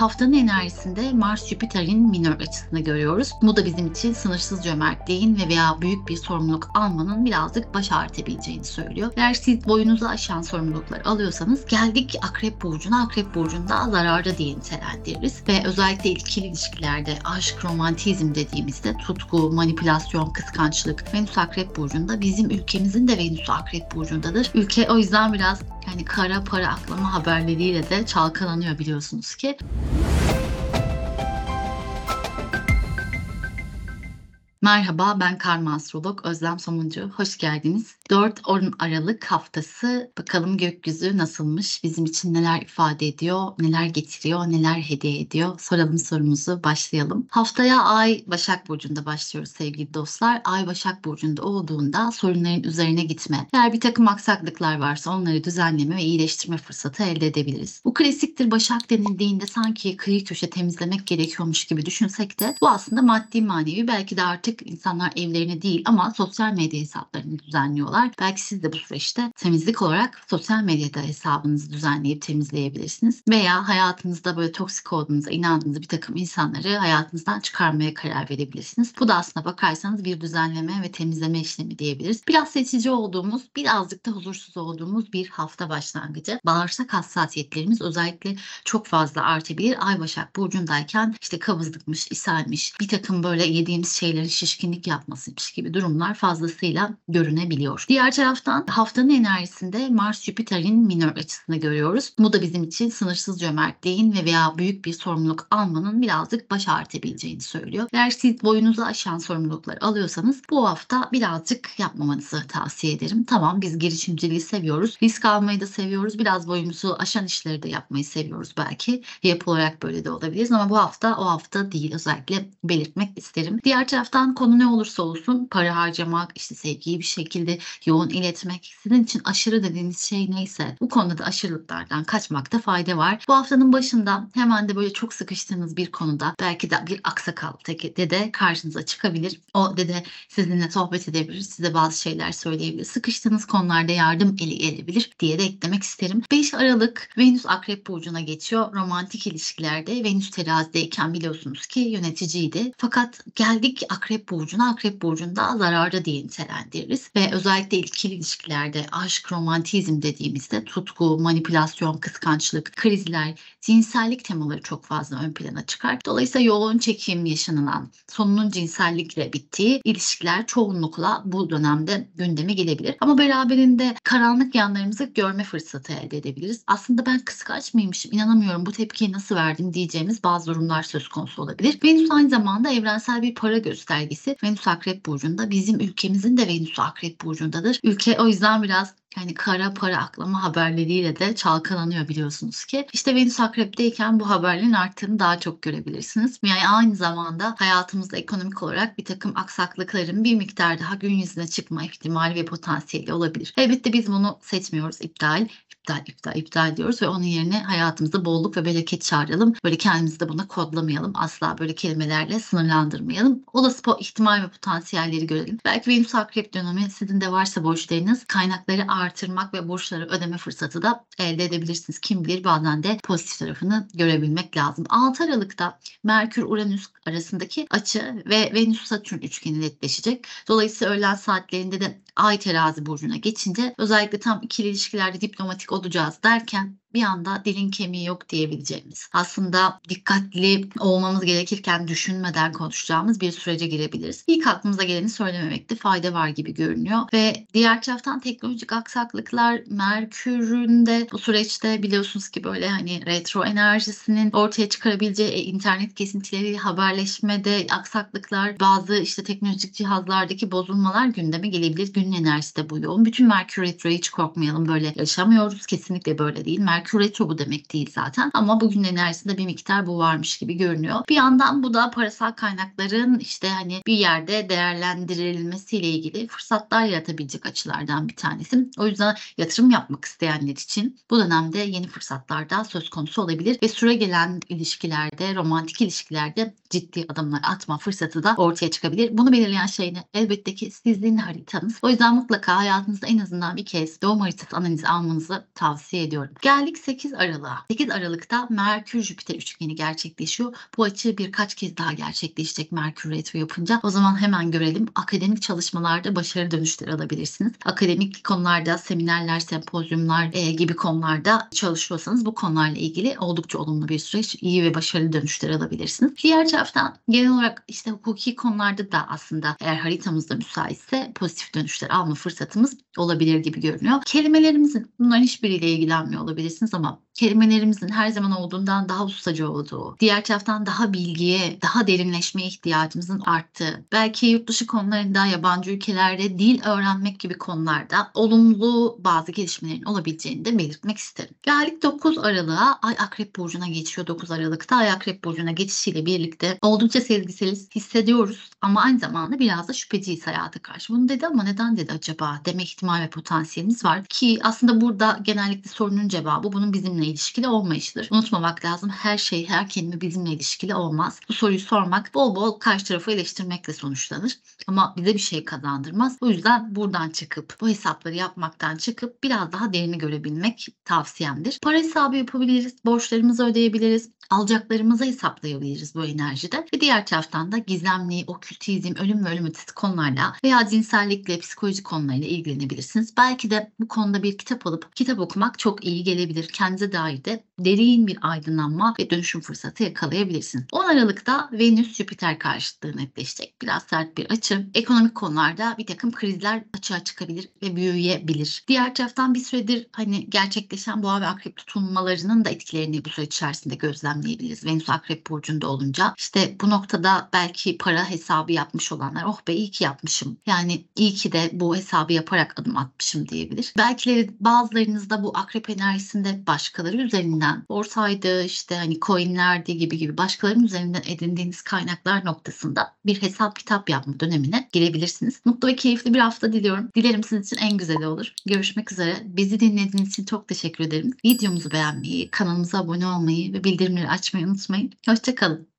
haftanın enerjisinde Mars-Jüpiter'in minör açısını görüyoruz. Bu da bizim için sınırsız cömertliğin ve veya büyük bir sorumluluk almanın birazcık baş ağrıtabileceğini söylüyor. Eğer siz boyunuzu aşan sorumluluklar alıyorsanız geldik Akrep Burcu'na. Akrep Burcu'nda zararda diye nitelendiririz. Ve özellikle ikili ilişkilerde aşk, romantizm dediğimizde tutku, manipülasyon, kıskançlık Venüs Akrep Burcu'nda bizim ülkemizin de Venüs Akrep Burcu'ndadır. Ülke o yüzden biraz yani kara para aklama haberleriyle de çalkalanıyor biliyorsunuz ki. Merhaba ben karma astrolog Özlem Somuncu. Hoş geldiniz. 4-10 Aralık haftası bakalım gökyüzü nasılmış? Bizim için neler ifade ediyor? Neler getiriyor? Neler hediye ediyor? Soralım sorumuzu başlayalım. Haftaya Ay Başak Burcu'nda başlıyoruz sevgili dostlar. Ay Başak Burcu'nda olduğunda sorunların üzerine gitme. Eğer bir takım aksaklıklar varsa onları düzenleme ve iyileştirme fırsatı elde edebiliriz. Bu klasiktir Başak denildiğinde sanki kıyı köşe temizlemek gerekiyormuş gibi düşünsek de bu aslında maddi manevi belki de artık insanlar evlerine değil ama sosyal medya hesaplarını düzenliyorlar. Belki siz de bu süreçte temizlik olarak sosyal medyada hesabınızı düzenleyip temizleyebilirsiniz. Veya hayatınızda böyle toksik olduğunuza inandığınız bir takım insanları hayatınızdan çıkarmaya karar verebilirsiniz. Bu da aslına bakarsanız bir düzenleme ve temizleme işlemi diyebiliriz. Biraz seçici olduğumuz, birazcık da huzursuz olduğumuz bir hafta başlangıcı. Bağırsak hassasiyetlerimiz özellikle çok fazla artabilir. Ay Başak Burcu'ndayken işte kabızlıkmış, ishalmiş, bir takım böyle yediğimiz şeylerin şişkinlik yapmasıymış gibi durumlar fazlasıyla görünebiliyor. Diğer taraftan haftanın enerjisinde Mars-Jüpiter'in minör açısını görüyoruz. Bu da bizim için sınırsız cömertliğin ve veya büyük bir sorumluluk almanın birazcık baş ağrıtabileceğini söylüyor. Eğer siz boyunuzu aşan sorumluluklar alıyorsanız bu hafta birazcık yapmamanızı tavsiye ederim. Tamam biz girişimciliği seviyoruz. Risk almayı da seviyoruz. Biraz boyumuzu aşan işleri de yapmayı seviyoruz belki. Yapı olarak böyle de olabiliriz ama bu hafta o hafta değil özellikle belirtmek isterim. Diğer taraftan konu ne olursa olsun para harcamak, işte sevgiyi bir şekilde yoğun iletmek, sizin için aşırı dediğiniz şey neyse bu konuda da aşırılıklardan kaçmakta fayda var. Bu haftanın başında hemen de böyle çok sıkıştığınız bir konuda belki de bir aksakal tek dede karşınıza çıkabilir. O dede sizinle sohbet edebilir, size bazı şeyler söyleyebilir. Sıkıştığınız konularda yardım eli gelebilir diye de eklemek isterim. 5 Aralık Venüs Akrep Burcu'na geçiyor. Romantik ilişkilerde Venüs terazideyken biliyorsunuz ki yöneticiydi. Fakat geldik Akrep Burcu'na. Akrep Burcu'nda zararda diye nitelendiririz. Ve özellikle ikili ilişkilerde aşk, romantizm dediğimizde tutku, manipülasyon, kıskançlık, krizler, cinsellik temaları çok fazla ön plana çıkar. Dolayısıyla yoğun çekim yaşanılan, sonunun cinsellikle bittiği ilişkiler çoğunlukla bu dönemde gündeme gelebilir. Ama beraberinde karanlık yanlarımızı görme fırsatı elde edebiliriz. Aslında ben kıskanç mıymışım, inanamıyorum bu tepkiyi nasıl verdim diyeceğimiz bazı durumlar söz konusu olabilir. Venüs aynı zamanda evrensel bir para göstergesi. Venüs Akrep Burcu'nda bizim ülkemizin de Venüs Akrep Burcu'ndadır. Ülke o yüzden biraz yani kara para aklama haberleriyle de çalkalanıyor biliyorsunuz ki. İşte Venüs Akrep'teyken bu haberlerin arttığını daha çok görebilirsiniz. Yani aynı zamanda hayatımızda ekonomik olarak bir takım aksaklıkların bir miktar daha gün yüzüne çıkma ihtimali ve potansiyeli olabilir. Elbette biz bunu seçmiyoruz iptal iptal, iptal, iptal diyoruz ve onun yerine hayatımızda bolluk ve bereket çağıralım. Böyle kendimizi de buna kodlamayalım. Asla böyle kelimelerle sınırlandırmayalım. Olası ihtimal ve potansiyelleri görelim. Belki Venüs Akrep dönemi sizin de varsa borçlarınız kaynakları artırmak ve borçları ödeme fırsatı da elde edebilirsiniz. Kim bilir bazen de pozitif tarafını görebilmek lazım. 6 Aralık'ta Merkür-Uranüs arasındaki açı ve Venüs-Satürn üçgeni netleşecek. Dolayısıyla öğlen saatlerinde de Ay terazi burcuna geçince özellikle tam ikili ilişkilerde diplomatik olacağız derken bir anda dilin kemiği yok diyebileceğimiz. Aslında dikkatli olmamız gerekirken düşünmeden konuşacağımız bir sürece girebiliriz. İlk aklımıza geleni söylememekte fayda var gibi görünüyor. Ve diğer taraftan teknolojik aksaklıklar Merkür'ün de bu süreçte biliyorsunuz ki böyle hani retro enerjisinin ortaya çıkarabileceği e, internet kesintileri, haberleşmede aksaklıklar, bazı işte teknolojik cihazlardaki bozulmalar gündeme gelebilir. Günün enerjisi de bu yoğun. Bütün Merkür retroya hiç korkmayalım. Böyle yaşamıyoruz. Kesinlikle böyle değil. Merkür Merkür Retro bu demek değil zaten. Ama bugün enerjisinde bir miktar bu varmış gibi görünüyor. Bir yandan bu da parasal kaynakların işte hani bir yerde değerlendirilmesiyle ilgili fırsatlar yaratabilecek açılardan bir tanesi. O yüzden yatırım yapmak isteyenler için bu dönemde yeni fırsatlar da söz konusu olabilir ve süre gelen ilişkilerde, romantik ilişkilerde ciddi adımlar atma fırsatı da ortaya çıkabilir. Bunu belirleyen şey ne? Elbette ki sizin haritanız. O yüzden mutlaka hayatınızda en azından bir kez doğum haritası analizi almanızı tavsiye ediyorum. Geldik Geldik 8 Aralık'a. 8 Aralık'ta Merkür Jüpiter üçgeni gerçekleşiyor. Bu açı birkaç kez daha gerçekleşecek Merkür retro yapınca. O zaman hemen görelim. Akademik çalışmalarda başarı dönüşleri alabilirsiniz. Akademik konularda seminerler, sempozyumlar e, gibi konularda çalışıyorsanız bu konularla ilgili oldukça olumlu bir süreç, iyi ve başarılı dönüşler alabilirsiniz. Diğer taraftan genel olarak işte hukuki konularda da aslında eğer haritamızda müsaitse pozitif dönüşler alma fırsatımız olabilir gibi görünüyor. Kelimelerimizin bunların hiçbiriyle ilgilenmiyor olabilirsiniz ama kelimelerimizin her zaman olduğundan daha ustaca olduğu, diğer taraftan daha bilgiye, daha derinleşmeye ihtiyacımızın arttığı, belki yurt dışı konularında, yabancı ülkelerde dil öğrenmek gibi konularda olumlu bazı gelişmelerin olabileceğini de belirtmek isterim. Geldik 9 Aralık'a. Ay Akrep Burcu'na geçiyor 9 Aralık'ta. Ay Akrep Burcu'na geçişiyle birlikte oldukça sezgiseliz hissediyoruz ama aynı zamanda biraz da şüpheciyiz hayata karşı. Bunu dedi ama neden dedi acaba deme ihtimal ve potansiyelimiz var ki aslında burada genellikle sorunun cevabı bunun bizimle ilişkili olmayışıdır. Unutmamak lazım her şey, her kelime bizimle ilişkili olmaz. Bu soruyu sormak bol bol karşı tarafı eleştirmekle sonuçlanır ama bize bir şey kazandırmaz. O yüzden buradan çıkıp bu hesapları yapmaktan çıkıp biraz daha derini görebilmek tavsiyemdir. Para hesabı yapabiliriz, borçlarımızı ödeyebiliriz, alacaklarımızı hesaplayabiliriz bu enerjide. Ve diğer taraftan da gizemli, okültizm, ölüm ve ölüm ötesi konularla veya cinsellikle, psikolojik konularla ilgilenebilirsiniz. Belki de bu konuda bir kitap alıp kitap okumak çok iyi gelebilir. Kendinize dair de derin bir aydınlanma ve dönüşüm fırsatı yakalayabilirsiniz. 10 Aralık'ta Venüs-Jüpiter karşıtlığı netleşecek. Biraz sert bir açı. Ekonomik konularda bir takım krizler açığa çıkabilir ve büyüyebilir. Diğer taraftan bir süredir hani gerçekleşen boğa ve akrep tutulmalarının da etkilerini bu süreç içerisinde gözlemleyebiliriz. Venüs akrep burcunda olunca işte bu noktada belki para hesabı yapmış olanlar oh be iyi ki yapmışım. Yani iyi ki de bu hesabı yaparak adım atmışım diyebilir. Belki bazılarınız da bu akrep enerjisinde başkaları üzerinden borsaydı işte hani coinlerdi gibi gibi başkalarının üzerinden edindiğiniz kaynaklar noktasında bir hesap kitap yapma dönemine girebilirsiniz. Mutlu ve keyifli bir hafta diliyorum. Dilerim sizin için en güzeli olur. Görüşmek üzere. Bizi dinlediğiniz için çok teşekkür ederim. Videomuzu beğenmeyi, kanalımıza abone olmayı ve bildirimleri açmayı unutmayın. Hoşçakalın.